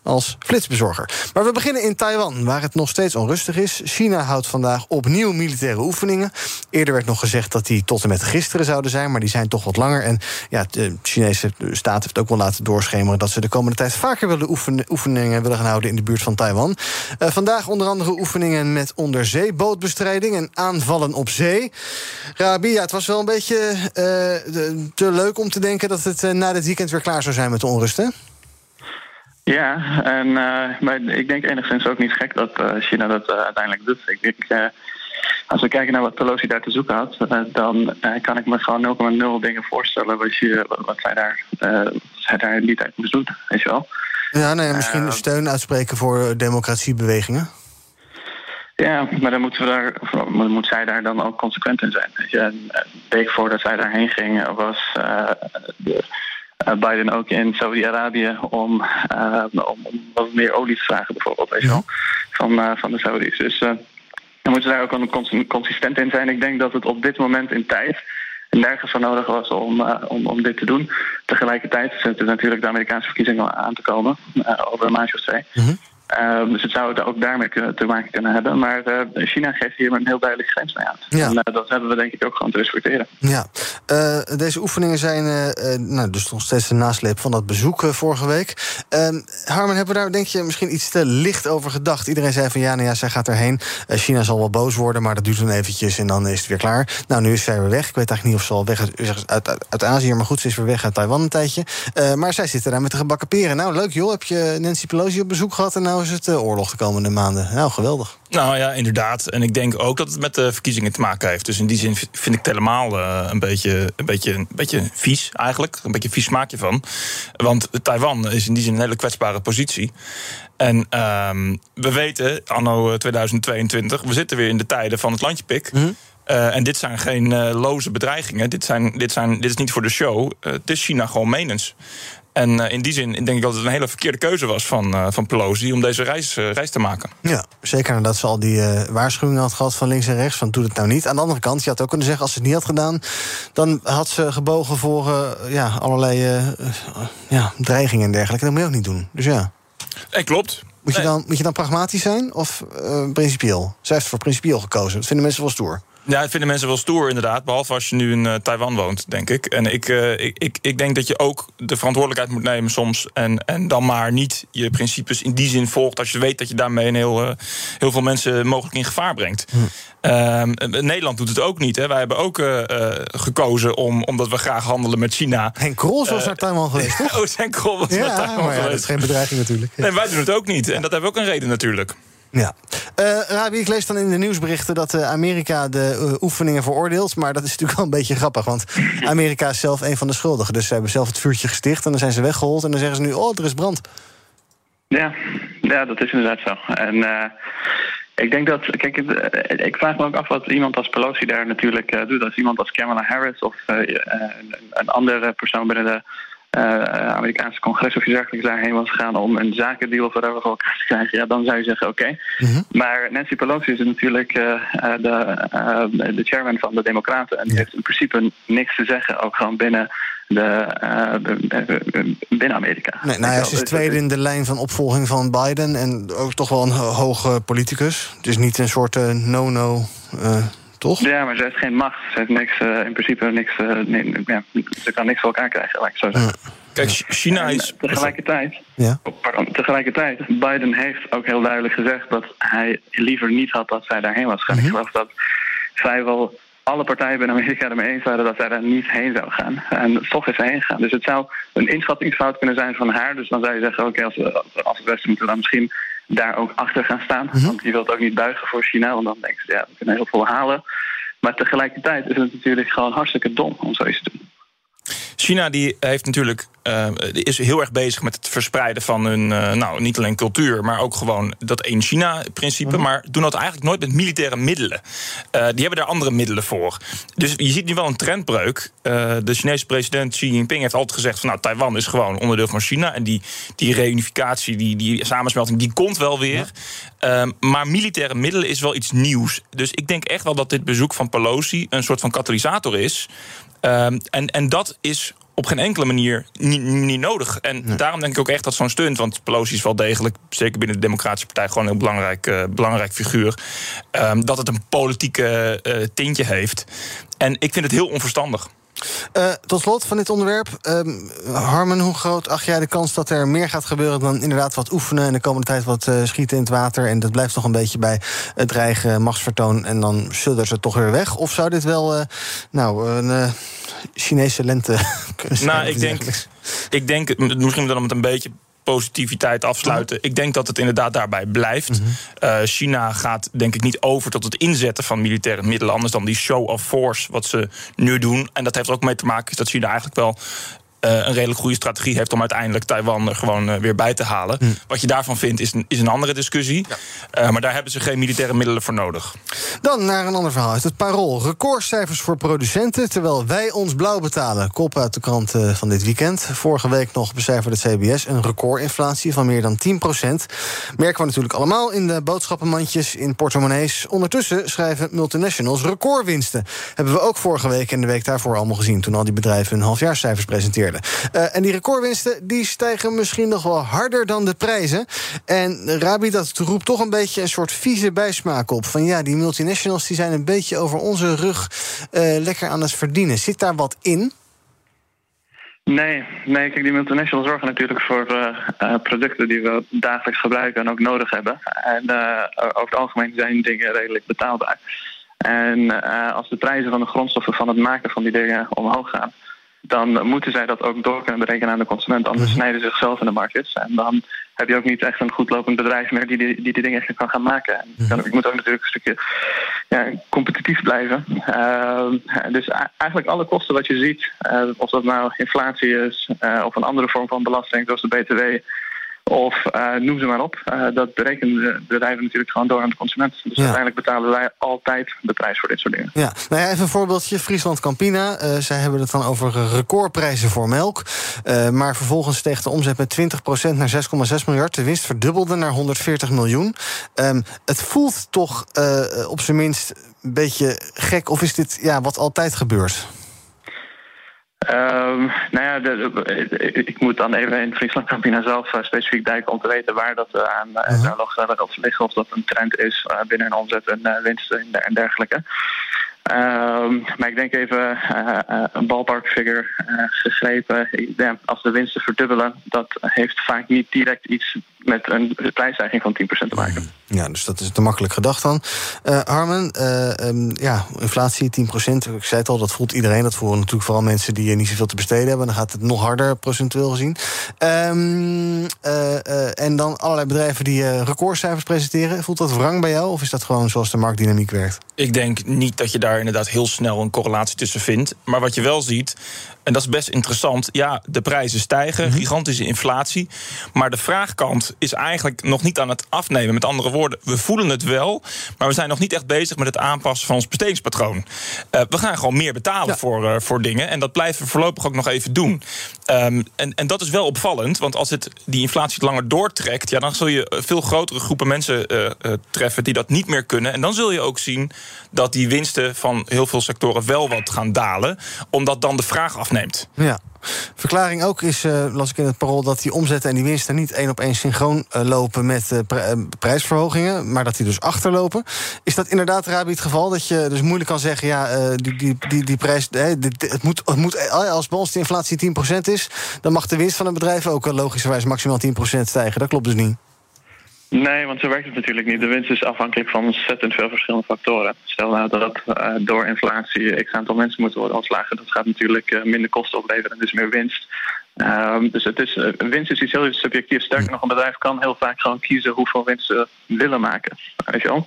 als flitsbezorger. Maar we beginnen in Taiwan, waar het nog steeds onrustig is. China houdt vandaag opnieuw militaire oefeningen. Eerder werd nog gezegd dat die tot en met gisteren zouden zijn, maar die zijn toch wat langer. En ja, de Chinese staat heeft ook wel laten doorschemeren dat ze de komende tijd vaker willen oefeningen willen gaan houden in de buurt van Taiwan. Uh, vandaag onder andere oefeningen met onderzeebootbestrijding en aanvallen op zee. Rabi, ja, het was wel een beetje uh, te leuk om te denken dat het uh, na dit weekend weer klaar zou zijn met de onrusten. Ja, en, uh, maar ik denk enigszins ook niet gek dat uh, China dat uh, uiteindelijk doet. Ik denk, als we kijken naar wat Pelosi daar te zoeken had, dan kan ik me gewoon 0,0 dingen voorstellen wat, je, wat zij, daar, zij daar in die tijd moest doen, weet je wel. Ja, nee, misschien steun uitspreken voor democratiebewegingen. Ja, maar dan moeten we daar, moet zij daar dan ook consequent in zijn. Weet je, een week voordat zij daarheen ging, was de Biden ook in Saudi-Arabië om, uh, om, om, wat meer olie te vragen, bijvoorbeeld, weet je wel, van, uh, van de Saudis. Dus dan moeten ze daar ook cons consistent in zijn. Ik denk dat het op dit moment in tijd nergens van nodig was om, om, om dit te doen. Tegelijkertijd zitten natuurlijk de Amerikaanse verkiezingen aan te komen, over een maandje of twee. -hmm. Uh, dus het zou ook daarmee te maken kunnen hebben. Maar uh, China geeft hier een heel duidelijk grens mee aan. Ja. En uh, dat hebben we denk ik ook gewoon te respecteren. Ja. deze oefeningen zijn nou, dus nog steeds de nasleep van dat bezoek vorige week. Ehm, Harman, hebben we daar denk je misschien iets te licht over gedacht? Iedereen zei van ja, nou ja, zij gaat erheen. China zal wel boos worden, maar dat duurt dan eventjes en dan is het weer klaar. Nou, nu is zij weer weg. Ik weet eigenlijk niet of ze al weg is uit, uit, uit Azië, maar goed, ze is weer weg uit Taiwan een tijdje. maar zij zitten daar met de gebakken peren. Nou, leuk joh, heb je Nancy Pelosi op bezoek gehad en nou is het oorlog de komende maanden. Nou, geweldig. Nou ja, inderdaad. En ik denk ook dat het met de verkiezingen te maken heeft. Dus in die zin vind ik het helemaal uh, een, beetje, een, beetje, een beetje vies eigenlijk. Een beetje vies smaakje van. Want Taiwan is in die zin een hele kwetsbare positie. En um, we weten, anno 2022, we zitten weer in de tijden van het landjepik. Mm -hmm. Uh, en dit zijn geen uh, loze bedreigingen. Dit, zijn, dit, zijn, dit is niet voor de show. Uh, het is China gewoon menens. En uh, in die zin denk ik dat het een hele verkeerde keuze was van, uh, van Pelosi om deze reis, uh, reis te maken. Ja, zeker nadat ze al die waarschuwingen had gehad van links en rechts: van doe het nou niet. Aan de andere kant, je had ook kunnen zeggen: als ze het niet had gedaan, dan had ze gebogen voor ja, allerlei ja, dreigingen en dergelijke. Dat moet je ook niet doen. Dus ja. Nee, klopt. Moet je, dan, moet je dan pragmatisch zijn of principieel? Zij heeft voor principieel gekozen. Dat vinden mensen wel stoer. Ja, dat vinden mensen wel stoer, inderdaad. Behalve als je nu in uh, Taiwan woont, denk ik. En ik, uh, ik, ik, ik denk dat je ook de verantwoordelijkheid moet nemen soms. En, en dan maar niet je principes in die zin volgt. Als je weet dat je daarmee een heel, uh, heel veel mensen mogelijk in gevaar brengt. Hm. Nederland doet het ook niet. Hè. Wij hebben ook gekozen om, omdat we graag handelen met China. Henk Krol was naar Taiwan geweest, toch? oh, Henk Krol was ja, naar Taiwan maar ja, geweest. Dat is geen bedreiging natuurlijk. Nee, wij doen het ook niet. En dat hebben we ook een reden natuurlijk. Ja. Uh, Rabi, ik lees dan in de nieuwsberichten dat uh, Amerika de uh, oefeningen veroordeelt. Maar dat is natuurlijk wel een beetje grappig. Want Amerika is zelf een van de schuldigen. Dus ze hebben zelf het vuurtje gesticht en dan zijn ze weggehold. En dan zeggen ze nu: Oh, er is brand. Ja, ja dat is inderdaad zo. En ik denk dat. Kijk, ik vraag me ook af wat iemand als Pelosi daar natuurlijk doet. Als iemand als Kamala Harris of een andere persoon binnen de. Uh, Amerikaanse congres of je dergelijks daarheen was gegaan om een zakendeal voor elkaar te krijgen, ja, dan zou je zeggen: oké. Okay. -hmm. Maar Nancy Pelosi is natuurlijk uh, de, uh, de chairman van de Democraten en die heeft in principe niks te zeggen, ook gewoon binnen. De, binnen Amerika. Nee, nou ze is tweede in de lijn van opvolging van Biden en ook toch wel een hoge politicus. Het is niet een soort no-no toch? Ja, maar ze heeft geen macht. Ze heeft niks, uh, in principe niks. Uh, nee, ja, ze kan niks voor elkaar krijgen, laat ik zo zeggen. Kijk, China is. En tegelijkertijd, ja. pardon, tegelijkertijd, Biden heeft ook heel duidelijk gezegd dat hij liever niet had dat zij daarheen was gegaan. Mm -hmm. Ik geloof dat vrijwel alle partijen binnen Amerika ermee eens waren dat zij daar niet heen zou gaan. En toch is zij heen gegaan. Dus het zou een inschattingsfout kunnen zijn van haar. Dus dan zou je zeggen: oké, okay, als, we, als het Westen moeten we dan misschien daar ook achter gaan staan. Mm -hmm. Want die wil ook niet buigen voor China, want dan denken ze, ja, we kunnen heel veel halen. Maar tegelijkertijd is het natuurlijk gewoon hartstikke dom om zoiets te doen. China die heeft natuurlijk, uh, is heel erg bezig met het verspreiden van hun, uh, nou, niet alleen cultuur, maar ook gewoon dat één China-principe. Mhm. Maar doen dat eigenlijk nooit met militaire middelen. Uh, die hebben daar andere middelen voor. Dus je ziet nu wel een trendbreuk. de Chinese president Xi Jinping heeft altijd gezegd van nou, Taiwan is gewoon onderdeel van China. En die, die reunificatie, die, die samensmelting, die komt wel weer. Ja. maar militaire middelen is wel iets nieuws. Dus ik denk echt wel dat dit bezoek van Pelosi een soort van katalysator is. Um, en, en dat is op geen enkele manier niet, niet nodig. En nee. daarom denk ik ook echt dat zo'n stunt... want Pelosi is wel degelijk, zeker binnen de Democratische Partij... gewoon een heel belangrijk, uh, belangrijk figuur... Um, dat het een politieke uh, tintje heeft. En ik vind het heel onverstandig. Uh, tot slot van dit onderwerp. Um, Harmen, hoe groot acht jij de kans dat er meer gaat gebeuren... dan inderdaad wat oefenen en de komende tijd wat uh, schieten in het water... en dat blijft nog een beetje bij het dreigen machtsvertoon... en dan zullen ze toch weer weg? Of zou dit wel uh, nou, een Chinese lente kunnen zijn? Nou, ik denk, ik denk, misschien dan om het een beetje positiviteit afsluiten. Ik denk dat het inderdaad daarbij blijft. Mm -hmm. uh, China gaat denk ik niet over tot het inzetten van militaire middelen... anders dan die show of force wat ze nu doen. En dat heeft er ook mee te maken dat China eigenlijk wel... Uh, een redelijk goede strategie heeft om uiteindelijk Taiwan er gewoon uh, weer bij te halen. Mm. Wat je daarvan vindt is een, is een andere discussie. Ja. Uh, maar daar hebben ze geen militaire middelen voor nodig. Dan naar een ander verhaal uit het Parool. Recordcijfers voor producenten, terwijl wij ons blauw betalen. Kop uit de krant van dit weekend. Vorige week nog becijferde het CBS een recordinflatie van meer dan 10% Merken we natuurlijk allemaal in de boodschappenmandjes, in portemonnees. Ondertussen schrijven multinationals recordwinsten. Hebben we ook vorige week en de week daarvoor allemaal gezien... toen al die bedrijven hun halfjaarscijfers presenteerden. Uh, en die recordwinsten die stijgen misschien nog wel harder dan de prijzen. En Rabi, dat roept toch een beetje een soort vieze bijsmaak op. Van ja, die multinationals die zijn een beetje over onze rug uh, lekker aan het verdienen. Zit daar wat in? Nee, nee, kijk, die multinationals zorgen natuurlijk voor uh, producten die we dagelijks gebruiken en ook nodig hebben. En over het algemeen zijn dingen redelijk betaalbaar. En als de prijzen van de grondstoffen van het maken van die dingen omhoog gaan, dan moeten zij dat ook door kunnen berekenen aan de consument. Anders mm -hmm. snijden ze zichzelf in de markt. En dan heb je ook niet echt een goed lopend bedrijf meer die die, die, die dingen echt kan gaan maken. En mm -hmm. je moet ook natuurlijk een stukje ja, competitief blijven. Uh, dus eigenlijk alle kosten wat je ziet, uh, of dat nou inflatie is uh, of een andere vorm van belasting, zoals de BTW. Of uh, noem ze maar op. Uh, dat berekenen de bedrijven natuurlijk gewoon door aan de consument. Dus ja. uiteindelijk betalen wij altijd de prijs voor dit soort dingen. Ja, nou ja, even een voorbeeldje. Friesland Campina. Uh, zij hebben het dan over recordprijzen voor melk. maar vervolgens steeg de omzet met 20% naar 6,6 miljard. De winst verdubbelde naar 140 miljoen. Um, het voelt toch op zijn minst een beetje gek. Of is dit ja, wat altijd gebeurt? Um, nou ja, de, de, ik moet dan even in Friesland Campina zelf uh, specifiek duiken om te weten waar dat uh, aan uh, uh -huh. uh, liggen. Of dat een trend is binnen hun omzet en winsten en, en dergelijke. Um, maar ik denk even een ballpark figure gegrepen. Als de winsten verdubbelen, dat heeft vaak niet direct iets met een prijsstijging van 10% te maken. Ja, dus dat is te makkelijk gedacht dan. Uh, Harmen, uh, um, ja, inflatie 10%. Ik zei het al, dat voelt iedereen. Dat voelen natuurlijk vooral mensen die niet zoveel te besteden hebben. Dan gaat het nog harder procentueel gezien. Um, uh, en dan allerlei bedrijven die recordcijfers presenteren. Voelt dat wrang bij jou? Of is dat gewoon zoals de marktdynamiek werkt? Ik denk niet dat je daar inderdaad heel snel een correlatie tussen vindt. Maar wat je wel ziet, en dat is best interessant. Ja, de prijzen stijgen, mm-hmm. gigantische inflatie. Maar de vraagkant is eigenlijk nog niet aan het afnemen. Met andere woorden, we voelen het wel. Maar we zijn nog niet echt bezig met het aanpassen van ons bestedingspatroon. Uh, we gaan gewoon meer betalen ja. voor, uh, voor dingen. En dat blijven we voorlopig ook nog even doen. Um, en, en dat is wel opvallend. Want als het die inflatie langer doortrekt, ja, dan zul je veel grotere groepen mensen uh, treffen die dat niet meer kunnen. En dan zul je ook zien dat die winsten van heel veel sectoren wel wat gaan dalen. Omdat dan de vraag afneemt. Ja. Verklaring ook is, uh, las ik in het parool, dat die omzetten en die winsten niet één op één synchroon uh, lopen met uh, prijsverhogingen, maar dat die dus achterlopen. Is dat inderdaad, Rabi, het geval? Dat je dus moeilijk kan zeggen, ja, die, die, die, die prijs, het moet, het moet, als bij ons de inflatie 10% is, dan mag de winst van een bedrijf ook logischerwijs maximaal 10% stijgen. Dat klopt dus niet. Nee, want zo werkt het natuurlijk niet. De winst is afhankelijk van ontzettend veel verschillende factoren. Stel nou dat uh, door inflatie x aantal mensen moeten worden ontslagen. Dat gaat natuurlijk uh, minder kosten opleveren en dus meer winst. Um, dus het is, uh, winst is iets heel subjectief. Sterker nog, een bedrijf kan heel vaak gewoon kiezen hoeveel winst ze willen maken. Weet je wel?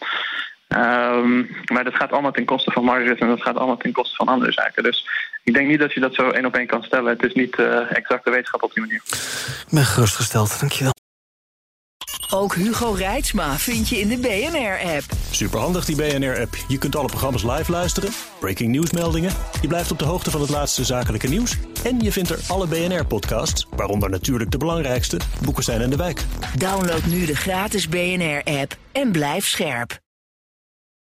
Ehm, maar dat gaat allemaal ten koste van marges en dat gaat allemaal ten koste van andere zaken. Dus ik denk niet dat je dat zo één op één kan stellen. Het is niet exacte wetenschap op die manier. Ik ben gerustgesteld, dankjewel. Ook Hugo Reitsma vind je in de BNR-app. Superhandig die BNR-app. Je kunt alle programma's live luisteren, breaking nieuwsmeldingen. Je blijft op de hoogte van het laatste zakelijke nieuws. En je vindt er alle BNR-podcasts, waaronder natuurlijk de belangrijkste, Boeken zijn in de wijk. Download nu de gratis BNR-app en blijf scherp.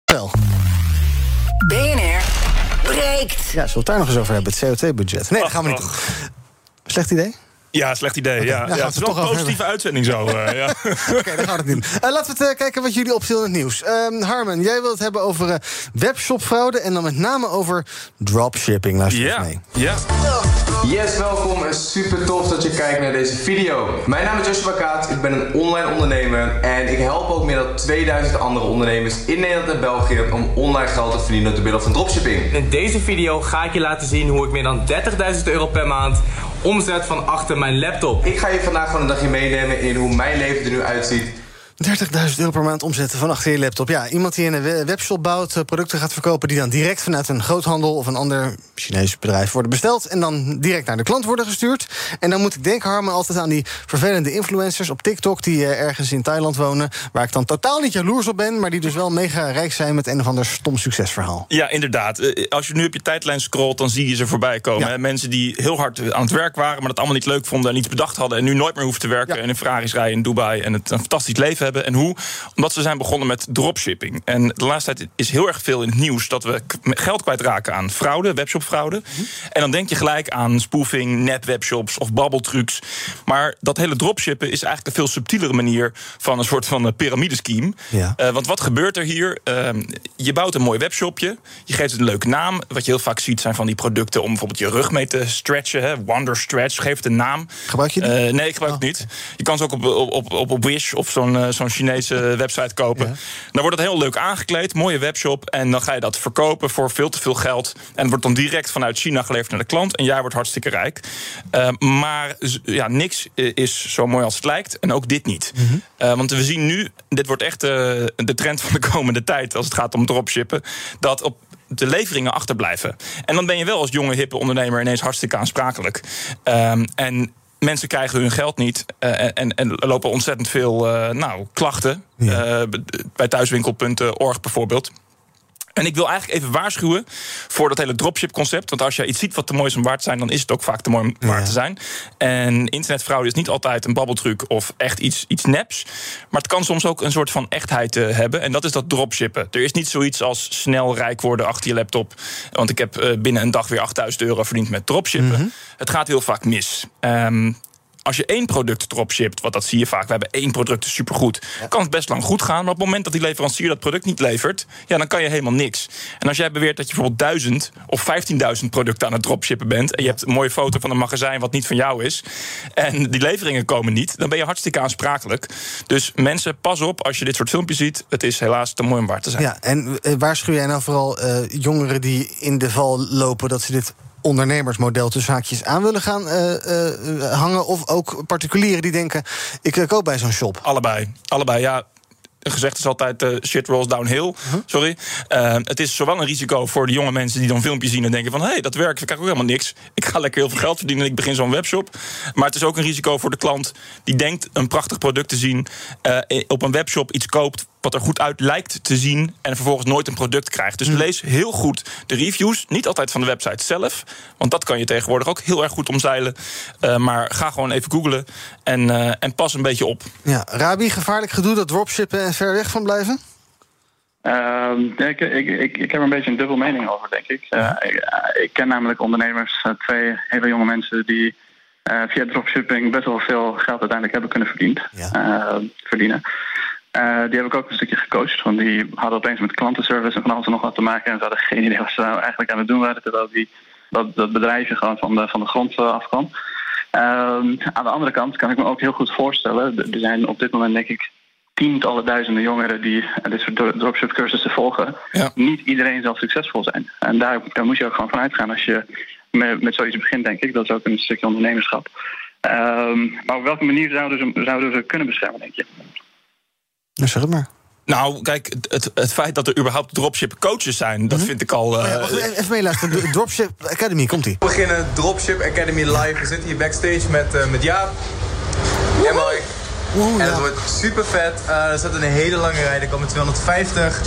Wel. BNR breekt. Ja, zullen we het daar nog eens over hebben, het CO2-budget? Nee, dat gaan we niet doen. Slecht idee? Ja, slecht idee. Ja, ja, het is wel een positieve uitzending zo. Uh, ja. Oké, okay, we het doen. Uh, laten we het, uh, kijken wat jullie opviel in het nieuws. Ehm, Harmen, jij wilt het hebben over webshopfraude... en dan met name over dropshipping. Luister ja. mee. Ja. Yes, welkom en super tof dat je kijkt naar deze video. Mijn naam is Joshua Kaat, ik ben een online ondernemer... en ik help ook meer dan 2000 andere ondernemers in Nederland en België... om online geld te verdienen door middel van dropshipping. In deze video ga ik je laten zien hoe ik meer dan 30.000 euro per maand... omzet van achter mijn laptop. Ik ga je vandaag gewoon een dagje meenemen in hoe mijn leven er nu uitziet. 30.000 euro per maand omzetten van achter je laptop. Ja, iemand die een webshop bouwt, eh, producten gaat verkopen... die dan direct vanuit een groothandel of een ander Chinees bedrijf worden besteld... en dan direct naar de klant worden gestuurd. En dan moet ik denken, Harmen, altijd aan die vervelende influencers op TikTok... die uh, ergens in Thailand wonen, waar ik dan totaal niet jaloers op ben... maar die dus wel mega rijk zijn met een of ander stom succesverhaal. Ja, inderdaad. Als je nu op je tijdlijn scrolt, dan zie je ze voorbij komen. Ja. Mensen die heel hard aan het werk waren... maar dat allemaal niet leuk vonden en iets bedacht hadden... en nu nooit meer hoeven te werken ja. en in Ferraris rijden in Dubai... en het een fantastisch leven hebben. En hoe? Omdat ze zijn begonnen met dropshipping. En de laatste tijd is heel erg veel in het nieuws dat we geld kwijtraken aan fraude, webshopfraude. Mm-hmm. En dan denk je gelijk aan spoofing, netwebshops of babbeltrucs. Maar dat hele dropshippen is eigenlijk een veel subtielere manier van een soort van piramidescheme. Ja. Uh, want wat gebeurt er hier? Uh, je bouwt een mooi webshopje, je geeft het een leuke naam. Wat je heel vaak ziet zijn van die producten om bijvoorbeeld je rug mee te stretchen. Hè? Wonder Stretch, geef het een naam. Gebruik je die? Uh, nee, ik gebruik het niet. Je kan ze ook op, op, op, op Wish of zo'n zo'n Chinese website kopen. Ja. Dan wordt het heel leuk aangekleed, mooie webshop. En dan ga je dat verkopen voor veel te veel geld. En het wordt dan direct vanuit China geleverd naar de klant. En jij wordt hartstikke rijk. Uh, maar ja, niks is zo mooi als het lijkt. En ook dit niet. Mhm. Uh, want we zien nu, dit wordt echt uh, de trend van de komende tijd als het gaat om dropshippen. Dat op de leveringen achterblijven. En dan ben je wel als jonge, hippe ondernemer ineens hartstikke aansprakelijk. Um, en mensen krijgen hun geld niet uh, en, en er lopen ontzettend veel uh, nou, klachten. Ja. Uh, bij thuiswinkel.org bijvoorbeeld. En ik wil eigenlijk even waarschuwen voor dat hele dropship-concept. Want als je iets ziet wat te mooi is om waar te zijn, dan is het ook vaak te mooi om waar ja. te zijn. En internetfraude is niet altijd een babbeltruc of echt iets, iets neps. Maar het kan soms ook een soort van echtheid uh, hebben. En dat is dat dropshippen. Er is niet zoiets als snel rijk worden achter je laptop. Want ik heb uh, binnen een dag weer 8000 euro verdiend met dropshippen. Mhm. Het gaat heel vaak mis. Um, als je één product dropshipt, wat dat zie je vaak, we hebben één product supergoed, ja. kan het best lang goed gaan. Maar op het moment dat die leverancier dat product niet levert, ja, dan kan je helemaal niks. En als jij beweert dat je bijvoorbeeld duizend of 15.000 producten aan het dropshippen bent, en je hebt een mooie foto van een magazijn wat niet van jou is, en die leveringen komen niet, dan ben je hartstikke aansprakelijk. Dus mensen, pas op als je dit soort filmpjes ziet. Het is helaas te mooi om waar te zijn. Ja, en uh, waarschuw jij nou vooral uh, jongeren die in de val lopen dat ze dit ondernemersmodel tussen haakjes aan willen gaan uh, uh, hangen... of ook particulieren die denken, ik uh, koop bij zo'n shop? Allebei, allebei, ja. Gezegd is altijd uh, shit rolls downhill. -huh. Sorry. Uh, het is zowel een risico voor de jonge mensen die dan filmpjes zien en denken van hé, hey, dat werkt, ik krijg ook helemaal niks. Ik ga lekker heel veel geld verdienen en ik begin zo'n webshop. Maar het is ook een risico voor de klant die denkt een prachtig product te zien, uh, op een webshop iets koopt wat er goed uit lijkt te zien en vervolgens nooit een product krijgt. Dus lees heel goed de reviews. Niet altijd van de website zelf, want dat kan je tegenwoordig ook heel erg goed omzeilen. Uh, maar ga gewoon even googlen en, uh, en pas een beetje op. Ja, Rabi, gevaarlijk gedoe dat dropshippen en ver weg van blijven? Uh, ik, ik, ik, ik heb er een beetje een dubbel mening over, denk ik. Uh, ik, ik, ken namelijk ondernemers, twee hele jonge mensen die via dropshipping best wel veel geld uiteindelijk hebben kunnen verdiend, ja. verdienen. Uh, die heb ik ook een stukje gecoacht. Want die hadden opeens met klantenservice en van alles en nog wat te maken. En ze hadden geen idee wat ze nou eigenlijk aan het doen waren. Terwijl die, dat, dat bedrijfje gewoon van de, van de grond uh, afkwam. Uh, aan de andere kant kan ik me ook heel goed voorstellen. Er zijn op dit moment denk ik tientallen duizenden jongeren die dit soort dropship cursussen volgen. Ja. Niet iedereen zal succesvol zijn. En daar, daar moet je ook gewoon van uitgaan als je met, met zoiets begint, denk ik. Dat is ook een stukje ondernemerschap. maar op welke manier zouden ze, zouden ze kunnen beschermen, denk je? Nou, zeg het maar. Nou, kijk, het, het, feit dat er überhaupt dropship coaches zijn, dat vind ik al. Oh ja, eh, wacht, even meeluisteren. De Dropship Academy, komt-ie. We beginnen Dropship Academy live. We zitten hier backstage met, eh, met Jaap en Mike. en het wordt super vet. er staat een hele lange rij. Er komen 250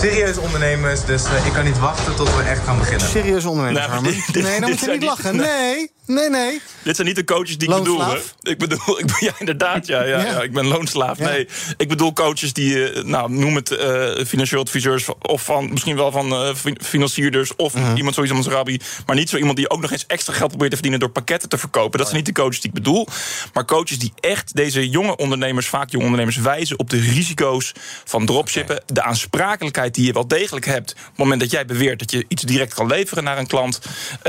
serieuze ondernemers. Dus eh, ik kan niet wachten tot we echt gaan beginnen. Serieus ondernemers, Nou, Harmen. dit- dit- Nee, dan moet je niet niet- lachen. Nee, nee, nee. Dit zijn niet de coaches die ik bedoel. Hè? Ik bedoel, ik ben, ja, inderdaad, ja, ja, Ja. ja. ik ben loonslaaf. Ja. Nee, ik bedoel coaches die, eh, nou, noem het eh, financieel adviseurs of van misschien wel van eh, fin- financierders of Mhm. iemand zoals als Rabi, maar niet zo iemand die ook nog eens extra geld probeert te verdienen door pakketten te verkopen. Dat zijn niet de coaches die ik bedoel, maar coaches die echt deze jonge ondernemers, vaak jonge ondernemers, wijzen op de risico's van dropshippen, de aansprakelijkheid die je wel degelijk hebt op het moment dat jij beweert dat je iets direct kan leveren naar een klant.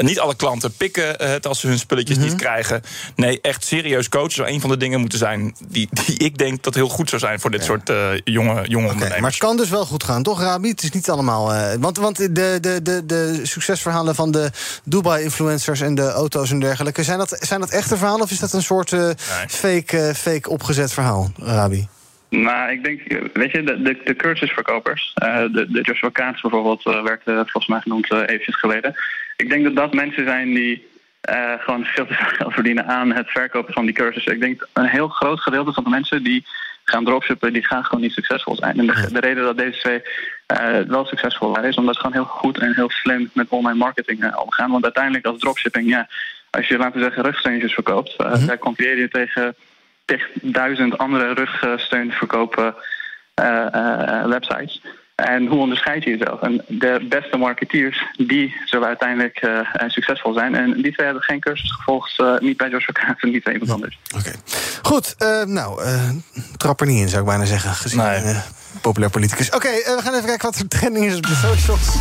Niet alle klanten pikken het als ze hun spulletjes Mhm. niet krijgen. Nee, echt serieus coachen zou een van de dingen moeten zijn die, die ik denk dat heel goed zou zijn voor dit soort eh, jonge, jonge ondernemers. Maar het kan dus wel goed gaan, toch, Rabi? Het is niet allemaal... eh, want want de, de, de, de succesverhalen van de Dubai-influencers... en de auto's en dergelijke... zijn dat, zijn dat echte verhalen of is dat een soort eh, fake, fake opgezet verhaal, Rabi? Nou, ik denk, weet je, de, de, de cursusverkopers, eh, de, de Joshua Kaats bijvoorbeeld, eh, werd volgens mij genoemd eh, eventjes geleden. Ik denk dat dat mensen zijn die eh, gewoon veel te veel geld verdienen aan het verkopen van die cursussen. Ik denk een heel groot gedeelte van de mensen die gaan dropshippen, die gaan gewoon niet succesvol zijn. En de, de reden dat deze twee eh, wel succesvol waren, is omdat ze gewoon heel goed en heel slim met online marketing eh, omgaan. Want uiteindelijk als dropshipping, ja, als je laten we zeggen rugsteuntjes verkoopt, eh, daar concurreer je tegen tig duizend andere rugsteunverkopen websites. En hoe onderscheid je jezelf? En de beste marketeers, die zullen uiteindelijk eh, eh, succesvol zijn. En die twee hebben geen cursus gevolgd, eh, niet bij Joshua Kaats en niet bij iemand anders. Goed, eh, nou, eh, trap er niet in, zou ik bijna zeggen. Gezien eh, populair politicus. Oké, we gaan even kijken wat er trending is op de socials.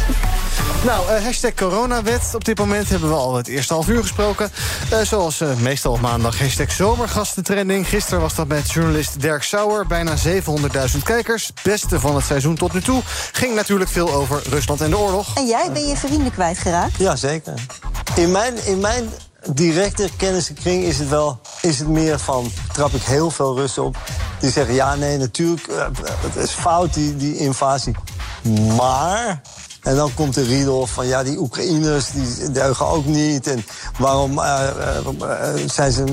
Nou, eh, hashtag coronawet. Op dit moment hebben we al het eerste half uur gesproken. Eh, zoals eh, meestal op maandag hashtag zomergastentrending. Gisteren was dat met journalist Dirk Sauer. Bijna 700.000 kijkers. Beste van het seizoen tot nu toe. Ging natuurlijk veel over Rusland en de oorlog. En jij, ben je vrienden kwijtgeraakt? Ja, zeker. In mijn, in mijn directe kennissenkring is het wel is het meer van... trap ik heel veel Russen op. Die zeggen, ja, nee, natuurlijk, het is fout, die, die invasie. Maar... En dan komt de riedel van, ja, die Oekraïners, die deugen ook niet. En waarom eh, eh, eh, zijn ze,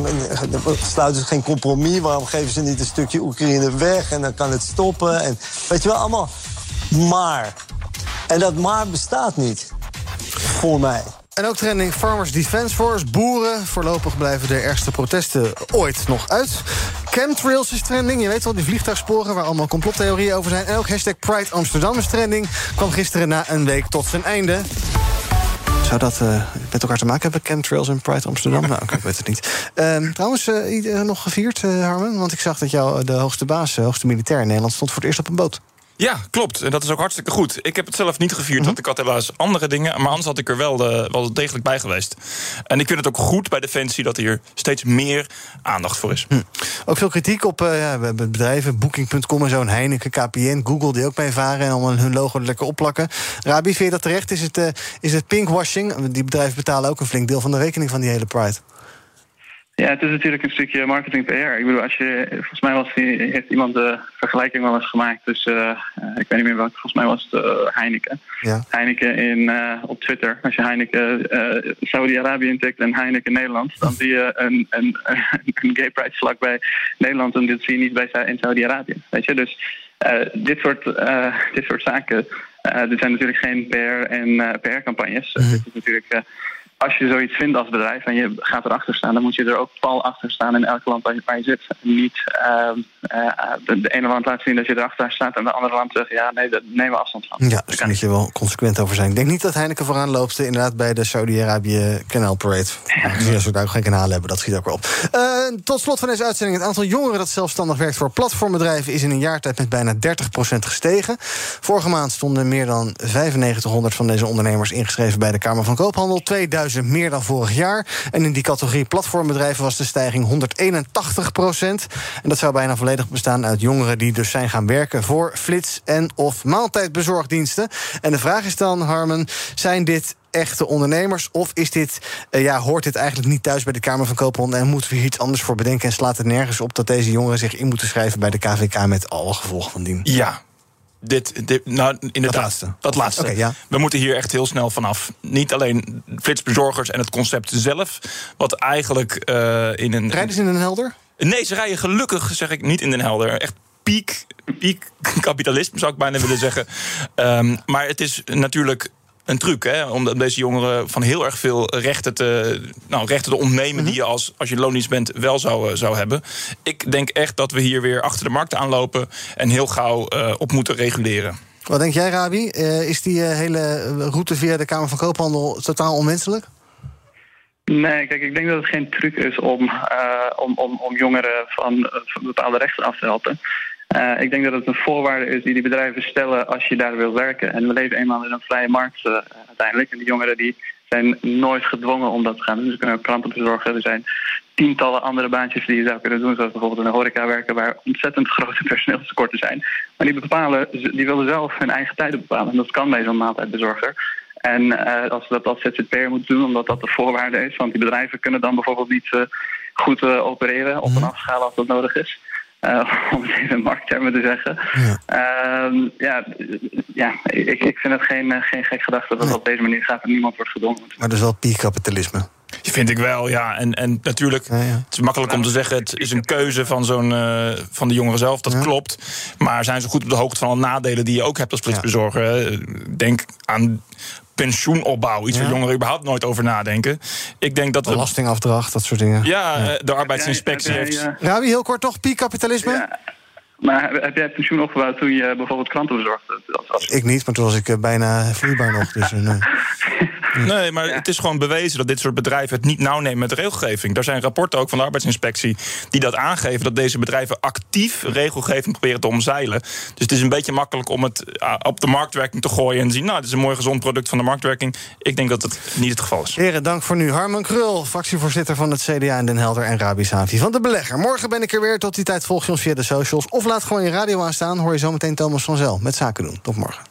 sluiten ze geen compromis? Waarom geven ze niet een stukje Oekraïne weg? En dan kan het stoppen. En, weet je wel, allemaal maar. En dat maar bestaat niet. Voor mij. En ook trending Farmers Defence Force. Boeren. Voorlopig blijven de ergste protesten ooit nog uit. Chemtrails is trending. Je weet wel, die vliegtuigsporen waar allemaal complottheorieën over zijn. En ook hashtag Pride Amsterdam is trending. Kwam gisteren na een week tot zijn einde. Zou dat eh, met elkaar te maken hebben, chemtrails en Pride Amsterdam? Nou, ik weet het niet. Ehm, trouwens, eh, ieder- nog gevierd, eh, Harmen? Want ik zag dat jou eh, de hoogste baas, de hoogste militair in Nederland... stond voor het eerst op een boot. Ja, klopt. En dat is ook hartstikke goed. Ik heb het zelf niet gevierd, Mhm. want ik had helaas andere dingen. Maar anders had ik er wel, wel degelijk bij geweest. En ik vind het ook goed bij Defensie dat hier steeds meer aandacht voor is. Ook veel kritiek op eh, ja, we hebben bedrijven, Booking.com en zo, en Heineken, KPN, Google die ook mee varen en allemaal hun logo er lekker opplakken. Rabi, vind je dat terecht? Is het, eh, is het pinkwashing? Die bedrijven betalen ook een flink deel van de rekening van die hele Pride. Ja, het is natuurlijk een stukje marketing PR. Ik bedoel, als je, volgens mij was heeft iemand de vergelijking wel eens gemaakt tussen, eh, ik weet niet meer welke, volgens mij was het eh, Heineken. Ja. Heineken in, eh, op Twitter. Als je Heineken eh, Saudi-Arabië intikt en Heineken Nederland, dan zie je een, een, een gay pride vlak bij Nederland en dit zie je niet bij in Saudi-Arabië. Weet je, dus dit, soort, eh, dit soort zaken, dit zijn natuurlijk geen PR- en PR-campagnes. Dit is natuurlijk. Als je zoiets vindt als bedrijf en je gaat erachter staan, dan moet je er ook pal achter staan in elk land waar je, waar je zit. Niet ehm, eh, de, de ene land laten zien dat je erachter staat en de andere land zegt ja, nee, daar nemen we afstand van. Ja, dus daar moet je wel consequent over zijn. Ik denk niet dat Heineken vooraan loopt eh, inderdaad bij de Saudi-Arabië Canal Parade. Aangezien ze daar ook geen kanaal hebben, dat schiet ook wel op. Eh, tot slot van deze uitzending. Het aantal jongeren dat zelfstandig werkt voor platformbedrijven... is in een jaar tijd met bijna 30% gestegen. Vorige maand stonden meer dan 9500 van deze ondernemers... ingeschreven bij de Kamer van Koophandel. 2000 meer dan vorig jaar. En in die categorie platformbedrijven was de stijging 181 procent. En dat zou bijna volledig bestaan uit jongeren... die dus zijn gaan werken voor flits- en of maaltijdbezorgdiensten. En de vraag is dan, Harmen, zijn dit echte ondernemers? Of is dit, eh, ja, hoort dit eigenlijk niet thuis bij de Kamer van Koophandel... en moeten we hier iets anders voor bedenken... en slaat het nergens op dat deze jongeren zich in moeten schrijven... bij de KVK met alle gevolgen van dien? Ja, dit, dit nou, inderdaad, dat laatste. Dat laatste. Ja. We moeten hier echt heel snel vanaf. Niet alleen flitsbezorgers en het concept zelf, wat eigenlijk eh, in een. Rijden ze in een helder? Nee, ze rijden gelukkig, zeg ik, niet in Den Helder. Echt piek, piek kapitalisme zou ik bijna willen zeggen. Ehm, maar het is natuurlijk een truc, hè, om deze jongeren van heel erg veel rechten te, nou, rechten te ontnemen... die je als, als je loondienst bent wel zou, eh, zou hebben. Ik denk echt dat we hier weer achter de markt aanlopen... en heel gauw eh, op moeten reguleren. Wat denk jij, Rabi? Eh, is die hele route via de Kamer van Koophandel totaal onmenselijk? Nee, kijk, ik denk dat het geen truc is om, eh, om, om, om jongeren van, van bepaalde rechten af te helpen. Eh, ik denk dat het een voorwaarde is die die bedrijven stellen als je daar wil werken. En we leven eenmaal in een vrije markt eh, uiteindelijk. En die jongeren die zijn nooit gedwongen om dat te gaan doen. Ze kunnen ook bezorgen. Er zijn tientallen andere baantjes die je zou kunnen doen. Zoals bijvoorbeeld in de horeca werken waar ontzettend grote personeelstekorten zijn. Maar die, bepalen, die willen zelf hun eigen tijden bepalen. En dat kan bij zo'n maaltijdbezorger. En eh, als ze dat als ZZP'er moeten doen, omdat dat de voorwaarde is. Want die bedrijven kunnen dan bijvoorbeeld niet goed opereren op een afschaal als dat nodig is. Eh, om het even in markttermen te zeggen. Ja, ja, ja ik, ik vind het geen, eh, geen gek gedachte dat het op deze manier gaat en niemand wordt gedwongen. Maar dat is wel piekapitalisme. Vind ik wel, ja. En, en natuurlijk, het is makkelijk om te zeggen... het is een keuze van, zo'n, eh, van de jongeren zelf, dat klopt. Maar zijn ze goed op de hoogte van alle nadelen... die je ook hebt als flitsbezorger? Denk aan pensioenopbouw. Iets Ja. waar jongeren überhaupt nooit over nadenken. Ik denk dat we... Belastingafdracht, dat soort dingen. Ja, eh, de arbeidsinspectie Heb jij- heeft... heb jij, Rabi, heel kort toch, piekapitalisme? Maar heb, jij pensioen opgebouwd toen je bijvoorbeeld klanten bezorgde? Als. Ik niet, maar toen was ik eh, bijna vloeibaar nog. Dus, nee. Nee, maar het is gewoon bewezen dat dit soort bedrijven het niet nauw nemen met de regelgeving. Er zijn rapporten ook van de arbeidsinspectie die dat aangeven, dat deze bedrijven actief regelgeving proberen te omzeilen. Dus het is een beetje makkelijk om het ah, op de marktwerking te gooien en zien, nou, het is een mooi gezond product van de marktwerking. Ik denk dat het niet het geval is. Heren, dank voor nu. Harman Krul, fractievoorzitter van het CDA in Den Helder... en Rabi van De Belegger. Morgen ben ik er weer. Tot die tijd volg je ons via de socials. Of laat gewoon je radio aanstaan. Hoor je zometeen Thomas van Zel met Zaken doen. Tot morgen.